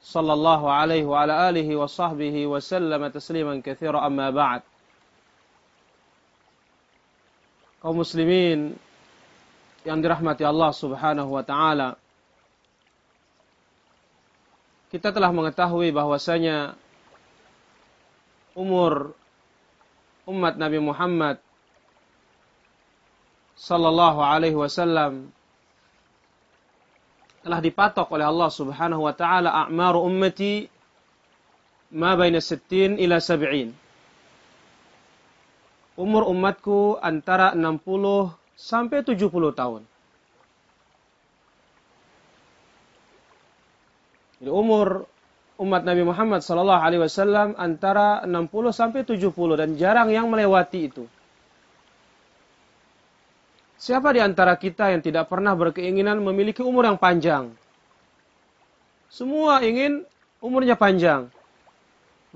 صلى الله عليه وعلى آله وصحبه وسلم تسليما كثيرا أما بعد kaum muslimin yang dirahmati Allah Subhanahu wa taala. Kita telah mengetahui bahwasanya umur umat Nabi Muhammad sallallahu alaihi wasallam telah dipatok oleh Allah Subhanahu wa taala a'maru ummati ma baina 60 ila 70 umur umatku antara 60 sampai 70 tahun. Jadi umur umat Nabi Muhammad sallallahu alaihi wasallam antara 60 sampai 70 dan jarang yang melewati itu. Siapa di antara kita yang tidak pernah berkeinginan memiliki umur yang panjang? Semua ingin umurnya panjang.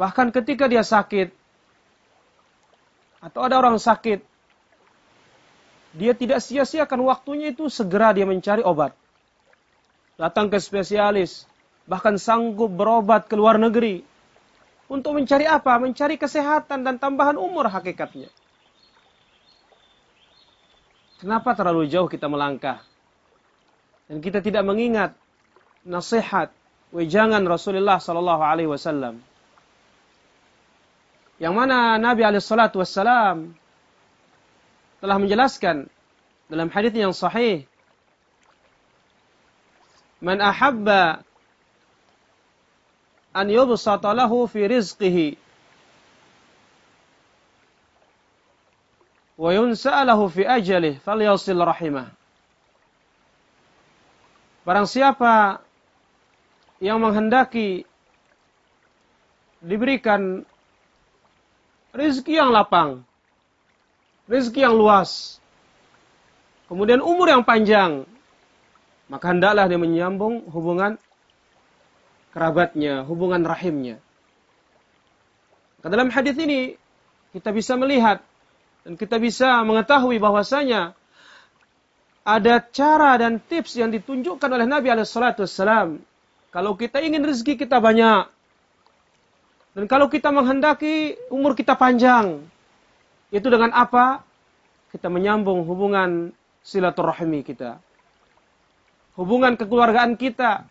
Bahkan ketika dia sakit, atau ada orang sakit, dia tidak sia-siakan waktunya itu segera dia mencari obat. Datang ke spesialis, bahkan sanggup berobat ke luar negeri. Untuk mencari apa? Mencari kesehatan dan tambahan umur hakikatnya. Kenapa terlalu jauh kita melangkah? Dan kita tidak mengingat nasihat, wejangan Rasulullah sallallahu alaihi wasallam yang mana Nabi alaihissalatu wassalam telah menjelaskan dalam hadis yang sahih Man ahabba an yubsata lahu fi rizqihi wa yunsa lahu fi ajalih falyasil rahimah Barang siapa yang menghendaki diberikan rezeki yang lapang, rezeki yang luas, kemudian umur yang panjang, maka hendaklah dia menyambung hubungan kerabatnya, hubungan rahimnya. Maka dalam hadis ini kita bisa melihat dan kita bisa mengetahui bahwasanya ada cara dan tips yang ditunjukkan oleh Nabi Alaihissalam. Kalau kita ingin rezeki kita banyak, dan kalau kita menghendaki umur kita panjang, itu dengan apa? Kita menyambung hubungan silaturahmi kita. Hubungan kekeluargaan kita.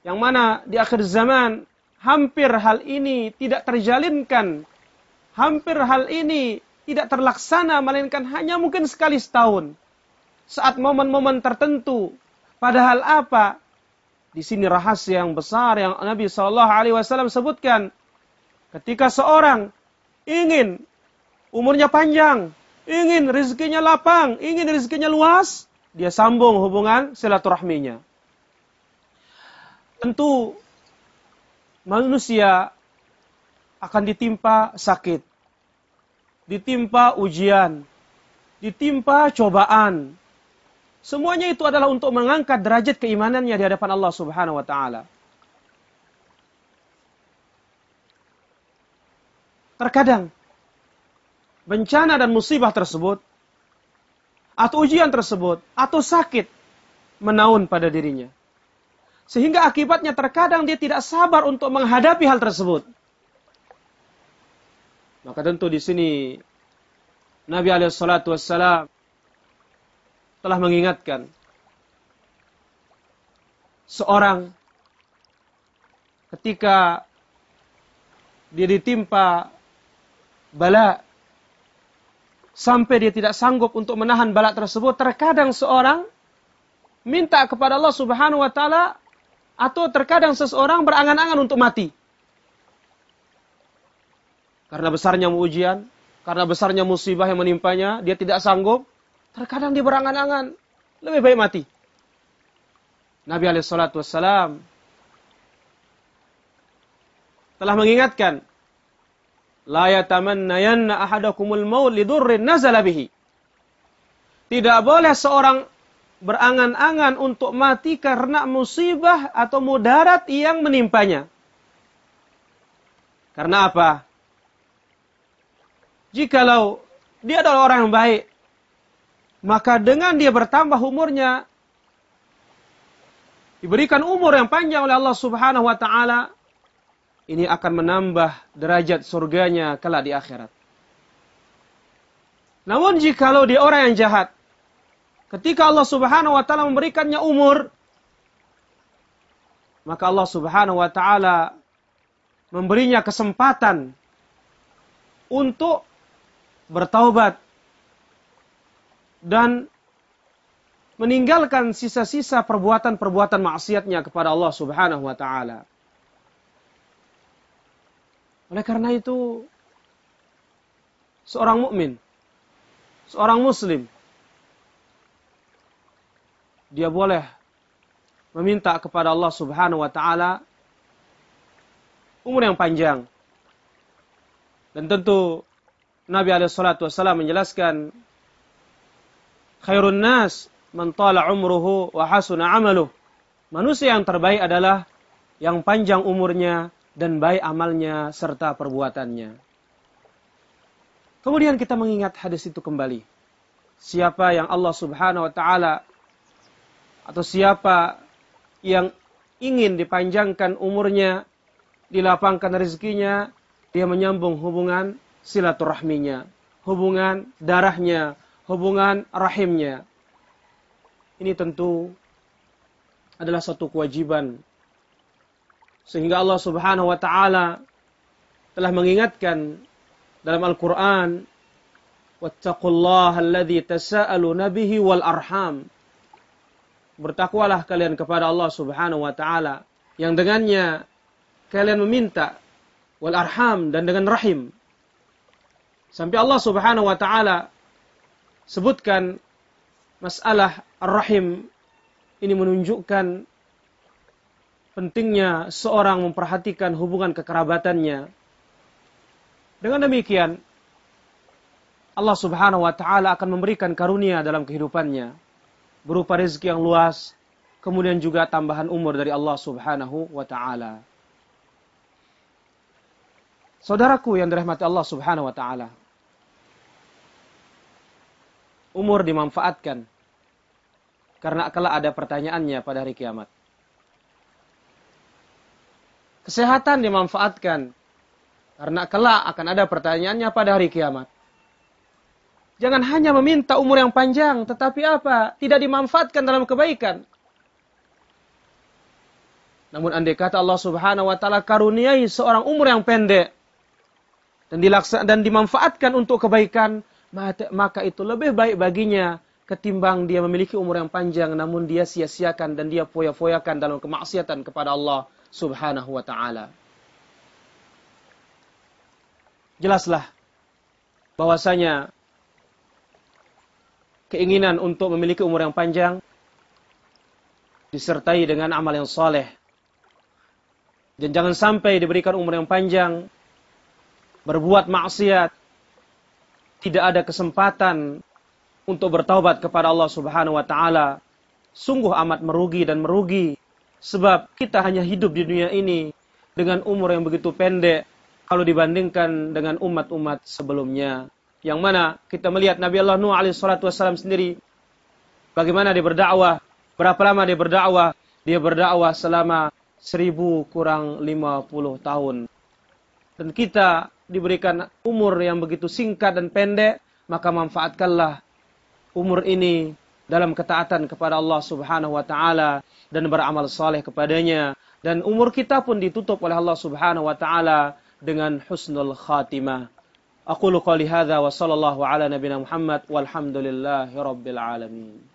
Yang mana di akhir zaman hampir hal ini tidak terjalinkan. Hampir hal ini tidak terlaksana melainkan hanya mungkin sekali setahun. Saat momen-momen tertentu. Padahal apa? Di sini rahasia yang besar yang Nabi Shallallahu Alaihi Wasallam sebutkan. Ketika seorang ingin umurnya panjang, ingin rezekinya lapang, ingin rezekinya luas, dia sambung hubungan silaturahminya. Tentu manusia akan ditimpa sakit, ditimpa ujian, ditimpa cobaan. Semuanya itu adalah untuk mengangkat derajat keimanannya di hadapan Allah Subhanahu wa taala. Terkadang bencana dan musibah tersebut atau ujian tersebut atau sakit menaun pada dirinya. Sehingga akibatnya terkadang dia tidak sabar untuk menghadapi hal tersebut. Maka tentu di sini Nabi alaihissalatu wassalam telah mengingatkan seorang ketika dia ditimpa bala sampai dia tidak sanggup untuk menahan bala tersebut, terkadang seorang minta kepada Allah Subhanahu wa taala atau terkadang seseorang berangan-angan untuk mati. Karena besarnya ujian, karena besarnya musibah yang menimpanya, dia tidak sanggup, terkadang dia berangan-angan lebih baik mati. Nabi wassalam telah mengingatkan La yatamannayanna ahadakumul maut lidurrin nazala bihi. Tidak boleh seorang berangan-angan untuk mati karena musibah atau mudarat yang menimpanya. Karena apa? Jikalau dia adalah orang yang baik, maka dengan dia bertambah umurnya, diberikan umur yang panjang oleh Allah Subhanahu wa taala, ini akan menambah derajat surganya kelak di akhirat. Namun jikalau dia orang yang jahat, ketika Allah Subhanahu wa taala memberikannya umur, maka Allah Subhanahu wa taala memberinya kesempatan untuk bertaubat dan meninggalkan sisa-sisa perbuatan-perbuatan maksiatnya kepada Allah Subhanahu wa taala. Oleh karena itu, seorang mukmin, seorang muslim, dia boleh meminta kepada Allah Subhanahu wa taala umur yang panjang. Dan tentu Nabi alaihi wasallam menjelaskan khairun nas man tala umruhu wa hasuna amaluh. Manusia yang terbaik adalah yang panjang umurnya dan baik amalnya serta perbuatannya. Kemudian kita mengingat hadis itu kembali. Siapa yang Allah Subhanahu wa taala atau siapa yang ingin dipanjangkan umurnya, dilapangkan rezekinya, dia menyambung hubungan silaturahminya, hubungan darahnya, hubungan rahimnya. Ini tentu adalah satu kewajiban sehingga Allah Subhanahu wa taala telah mengingatkan dalam Al-Qur'an Wattaqullaha tasaaluna bihi wal arham. Bertakwalah kalian kepada Allah Subhanahu wa taala yang dengannya kalian meminta wal arham dan dengan rahim. Sampai Allah Subhanahu wa taala sebutkan masalah ar-rahim ini menunjukkan pentingnya seorang memperhatikan hubungan kekerabatannya. Dengan demikian, Allah Subhanahu wa taala akan memberikan karunia dalam kehidupannya berupa rezeki yang luas, kemudian juga tambahan umur dari Allah Subhanahu wa taala. Saudaraku yang dirahmati Allah Subhanahu wa taala. Umur dimanfaatkan karena kelak ada pertanyaannya pada hari kiamat. Kesehatan dimanfaatkan. Karena kelak akan ada pertanyaannya pada hari kiamat. Jangan hanya meminta umur yang panjang, tetapi apa? Tidak dimanfaatkan dalam kebaikan. Namun andai kata Allah Subhanahu wa taala karuniai seorang umur yang pendek dan dilaksan dan dimanfaatkan untuk kebaikan, maka itu lebih baik baginya ketimbang dia memiliki umur yang panjang namun dia sia-siakan dan dia foya-foyakan dalam kemaksiatan kepada Allah subhanahu wa ta'ala. Jelaslah bahwasanya keinginan untuk memiliki umur yang panjang disertai dengan amal yang soleh. Dan jangan sampai diberikan umur yang panjang, berbuat maksiat, tidak ada kesempatan untuk bertaubat kepada Allah Subhanahu wa taala. Sungguh amat merugi dan merugi Sebab kita hanya hidup di dunia ini dengan umur yang begitu pendek kalau dibandingkan dengan umat-umat sebelumnya. Yang mana kita melihat Nabi Allah Nuh alaihi salatu wasallam sendiri bagaimana dia berdakwah, berapa lama dia berdakwah? Dia berdakwah selama seribu kurang lima puluh tahun. Dan kita diberikan umur yang begitu singkat dan pendek, maka manfaatkanlah umur ini dalam ketaatan kepada Allah Subhanahu wa taala dan beramal saleh kepadanya dan umur kita pun ditutup oleh Allah Subhanahu wa taala dengan husnul khatimah. Aku qouli hadza wa sallallahu ala nabiyina Muhammad walhamdulillahi rabbil alamin.